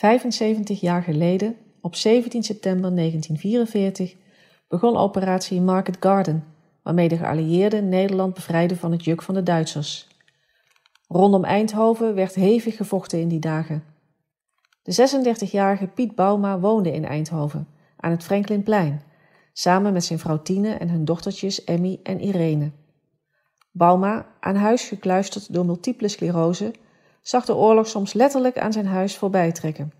75 jaar geleden, op 17 september 1944, begon operatie Market Garden, waarmee de geallieerden Nederland bevrijden van het juk van de Duitsers. Rondom Eindhoven werd hevig gevochten in die dagen. De 36-jarige Piet Bauma woonde in Eindhoven, aan het Franklinplein, samen met zijn vrouw Tine en hun dochtertjes Emmy en Irene. Bauma, aan huis gekluisterd door multiple sclerose, zag de oorlog soms letterlijk aan zijn huis voorbij trekken.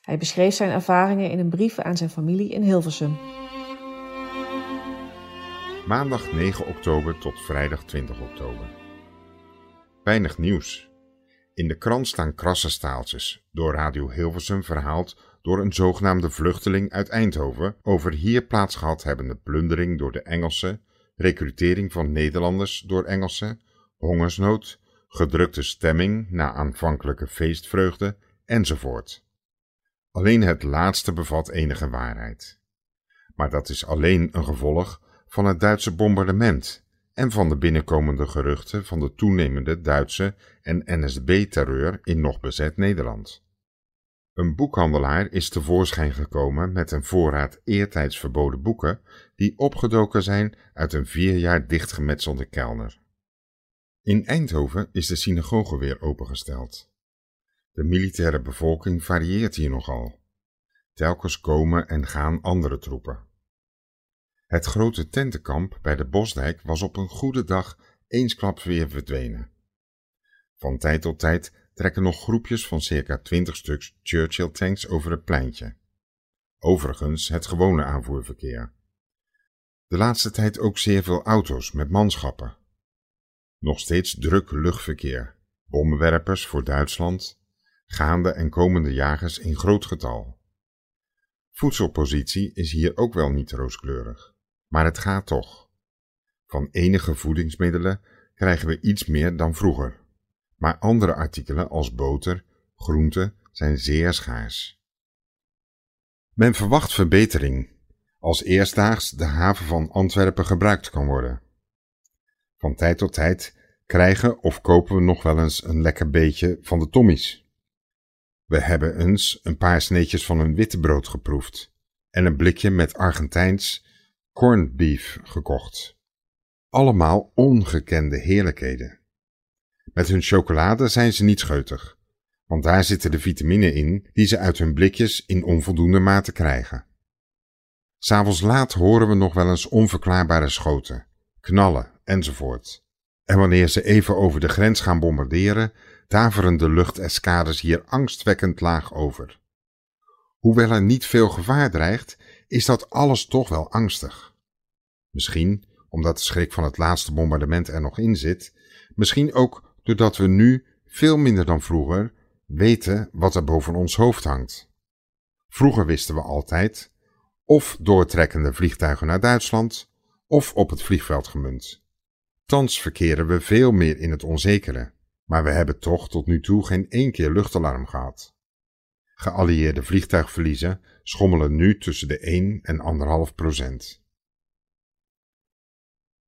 Hij beschreef zijn ervaringen in een brief aan zijn familie in Hilversum. Maandag 9 oktober tot vrijdag 20 oktober. Weinig nieuws. In de krant staan krasse staaltjes, door Radio Hilversum verhaald door een zogenaamde vluchteling uit Eindhoven over hier plaatsgehad hebbende plundering door de Engelsen, recrutering van Nederlanders door Engelsen, hongersnood, gedrukte stemming na aanvankelijke feestvreugde enzovoort. Alleen het laatste bevat enige waarheid. Maar dat is alleen een gevolg van het Duitse bombardement en van de binnenkomende geruchten van de toenemende Duitse en NSB-terreur in nog bezet Nederland. Een boekhandelaar is tevoorschijn gekomen met een voorraad eertijds verboden boeken die opgedoken zijn uit een vier jaar dichtgemetselde kelder. In Eindhoven is de synagoge weer opengesteld. De militaire bevolking varieert hier nogal. Telkens komen en gaan andere troepen. Het grote tentenkamp bij de Bosdijk was op een goede dag eensklaps weer verdwenen. Van tijd tot tijd trekken nog groepjes van circa 20 stuks Churchill tanks over het pleintje. Overigens het gewone aanvoerverkeer. De laatste tijd ook zeer veel auto's met manschappen. Nog steeds druk luchtverkeer, bommenwerpers voor Duitsland, gaande en komende jagers in groot getal. Voedselpositie is hier ook wel niet rooskleurig, maar het gaat toch. Van enige voedingsmiddelen krijgen we iets meer dan vroeger, maar andere artikelen als boter, groenten zijn zeer schaars. Men verwacht verbetering als eerstdaags de haven van Antwerpen gebruikt kan worden. Van tijd tot tijd krijgen of kopen we nog wel eens een lekker beetje van de tommies. We hebben eens een paar sneetjes van een wittebrood geproefd en een blikje met Argentijns corned beef gekocht. Allemaal ongekende heerlijkheden. Met hun chocolade zijn ze niet scheutig, want daar zitten de vitamine in die ze uit hun blikjes in onvoldoende mate krijgen. S'avonds laat horen we nog wel eens onverklaarbare schoten, knallen enzovoort. En wanneer ze even over de grens gaan bombarderen, daveren de luchteskades hier angstwekkend laag over. Hoewel er niet veel gevaar dreigt, is dat alles toch wel angstig. Misschien omdat de schrik van het laatste bombardement er nog in zit, misschien ook doordat we nu, veel minder dan vroeger, weten wat er boven ons hoofd hangt. Vroeger wisten we altijd, of doortrekkende vliegtuigen naar Duitsland, of op het vliegveld gemunt. Thans verkeren we veel meer in het onzekere, maar we hebben toch tot nu toe geen één keer luchtalarm gehad. Geallieerde vliegtuigverliezen schommelen nu tussen de 1 en 1,5 procent.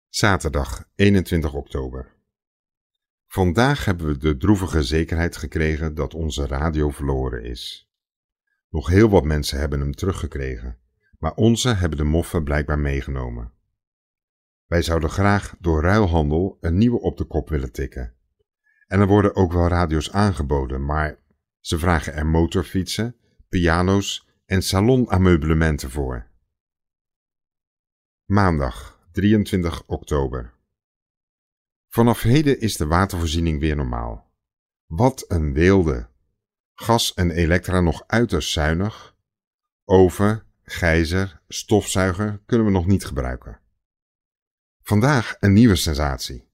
Zaterdag 21 oktober. Vandaag hebben we de droevige zekerheid gekregen dat onze radio verloren is. Nog heel wat mensen hebben hem teruggekregen, maar onze hebben de moffen blijkbaar meegenomen. Wij zouden graag door ruilhandel een nieuwe op de kop willen tikken. En er worden ook wel radio's aangeboden, maar ze vragen er motorfietsen, piano's en salonameublementen voor. Maandag 23 oktober. Vanaf heden is de watervoorziening weer normaal. Wat een weelde! Gas en elektra nog uiterst zuinig. Oven, gijzer, stofzuiger kunnen we nog niet gebruiken. Vandaag een nieuwe sensatie.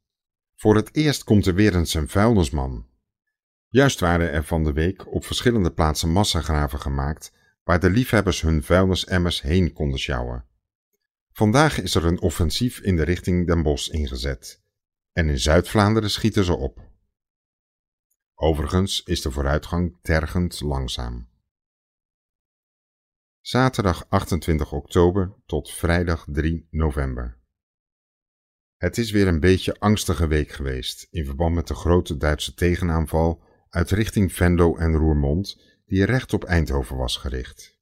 Voor het eerst komt er weer eens een vuilnisman. Juist waren er van de week op verschillende plaatsen massagraven gemaakt waar de liefhebbers hun vuilnisemmers heen konden sjouwen. Vandaag is er een offensief in de richting Den Bosch ingezet en in Zuid-Vlaanderen schieten ze op. Overigens is de vooruitgang tergend langzaam. Zaterdag 28 oktober tot vrijdag 3 november. Het is weer een beetje angstige week geweest in verband met de grote Duitse tegenaanval uit richting Venlo en Roermond die recht op Eindhoven was gericht.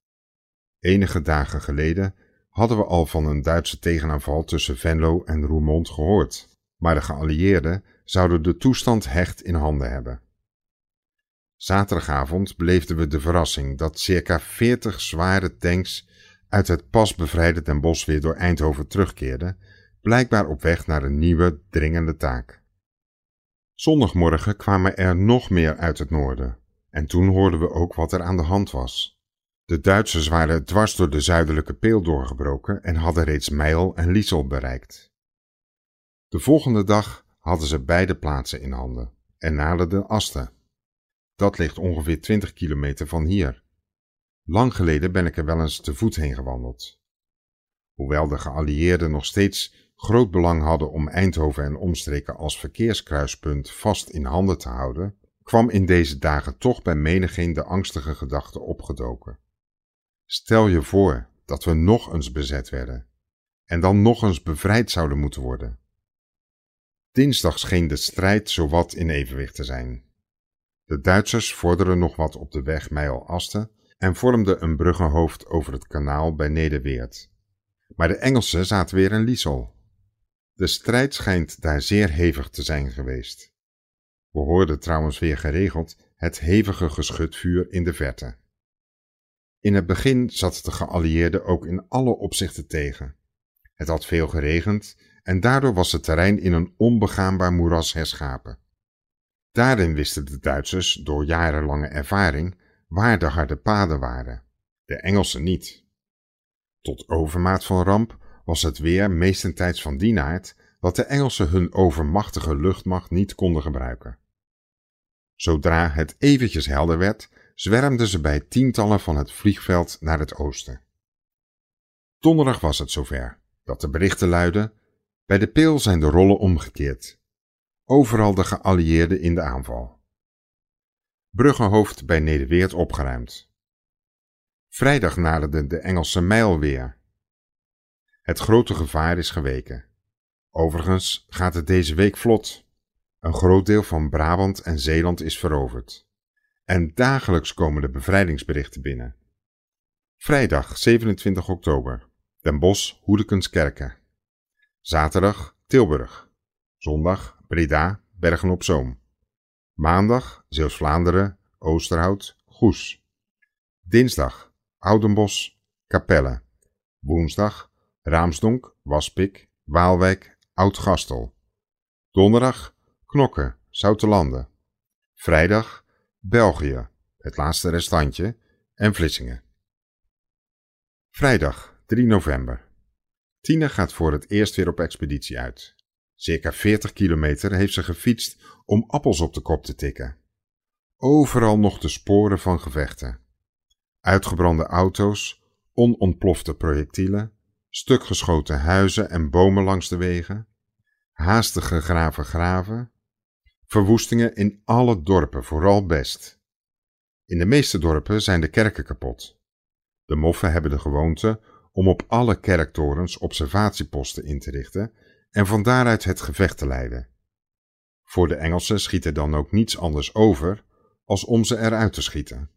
Enige dagen geleden hadden we al van een Duitse tegenaanval tussen Venlo en Roermond gehoord, maar de geallieerden zouden de toestand hecht in handen hebben. Zaterdagavond beleefden we de verrassing dat circa 40 zware tanks uit het pas bevrijde Den Bosch weer door Eindhoven terugkeerden, blijkbaar op weg naar een nieuwe, dringende taak. Zondagmorgen kwamen er nog meer uit het noorden, en toen hoorden we ook wat er aan de hand was. De Duitsers waren dwars door de zuidelijke peel doorgebroken en hadden reeds Meijel en Liesel bereikt. De volgende dag hadden ze beide plaatsen in handen en naderden Asten. Dat ligt ongeveer 20 kilometer van hier. Lang geleden ben ik er wel eens te voet heen gewandeld. Hoewel de geallieerden nog steeds groot belang hadden om Eindhoven en omstreken als verkeerskruispunt vast in handen te houden, kwam in deze dagen toch bij menigeen de angstige gedachte opgedoken. Stel je voor dat we nog eens bezet werden en dan nog eens bevrijd zouden moeten worden. Dinsdag scheen de strijd zowat in evenwicht te zijn. De Duitsers vorderden nog wat op de weg Meijel-Asten en vormden een bruggenhoofd over het kanaal bij Nederweert. Maar de Engelsen zaten weer in Liesel. De strijd schijnt daar zeer hevig te zijn geweest. We hoorden trouwens weer geregeld het hevige geschutvuur in de verte. In het begin zat de geallieerden ook in alle opzichten tegen. Het had veel geregend en daardoor was het terrein in een onbegaanbaar moeras herschapen. Daarin wisten de Duitsers door jarenlange ervaring waar de harde paden waren, de Engelsen niet. Tot overmaat van ramp was het weer meestentijds van die aard dat de Engelsen hun overmachtige luchtmacht niet konden gebruiken. Zodra het eventjes helder werd, zwermden ze bij tientallen van het vliegveld naar het oosten. Donderdag was het zover dat de berichten luidden: bij de peel zijn de rollen omgekeerd. Overal de geallieerden in de aanval. Bruggenhoofd bij Nederweert opgeruimd. Vrijdag naderde de Engelse mijl weer. Het grote gevaar is geweken. Overigens gaat het deze week vlot. Een groot deel van Brabant en Zeeland is veroverd. En dagelijks komen de bevrijdingsberichten binnen. Vrijdag 27 oktober. Den Bosch, Hoedekenskerken. Zaterdag Tilburg. Zondag Breda, Bergen op Zoom. Maandag Zeeuws-Vlaanderen, Oosterhout, Goes. Dinsdag Oudenbos, Capelle. Woensdag Raamsdonk, Waspik, Waalwijk, Oud-Gastel. Donderdag Knokke, Zoutelanden. Vrijdag België, het laatste restantje, en Vlissingen. Vrijdag 3 november. Tine gaat voor het eerst weer op expeditie uit. Circa 40 kilometer heeft ze gefietst om appels op de kop te tikken. Overal nog de sporen van gevechten. Uitgebrande auto's, onontplofte projectielen, stukgeschoten huizen en bomen langs de wegen, haastig gegraven graven, verwoestingen in alle dorpen, vooral best. In de meeste dorpen zijn de kerken kapot. De moffen hebben de gewoonte om op alle kerktorens observatieposten in te richten en van daaruit het gevecht te leiden. Voor de Engelsen schiet er dan ook niets anders over als om ze eruit te schieten.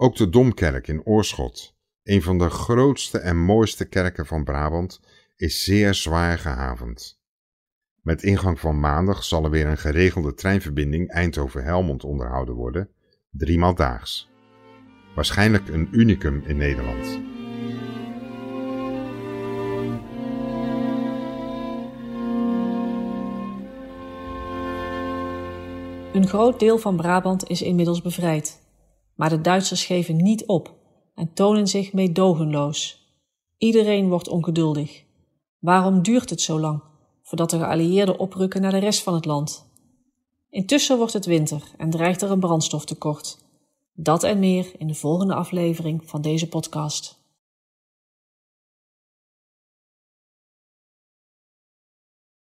Ook de Domkerk in Oorschot, een van de grootste en mooiste kerken van Brabant, is zeer zwaar gehavend. Met ingang van maandag zal er weer een geregelde treinverbinding Eindhoven-Helmond onderhouden worden, driemaal daags. Waarschijnlijk een unicum in Nederland. Een groot deel van Brabant is inmiddels bevrijd. Maar de Duitsers geven niet op en tonen zich meedogenloos. Iedereen wordt ongeduldig. Waarom duurt het zo lang voordat de geallieerden oprukken naar de rest van het land? Intussen wordt het winter en dreigt er een brandstoftekort. Dat en meer in de volgende aflevering van deze podcast.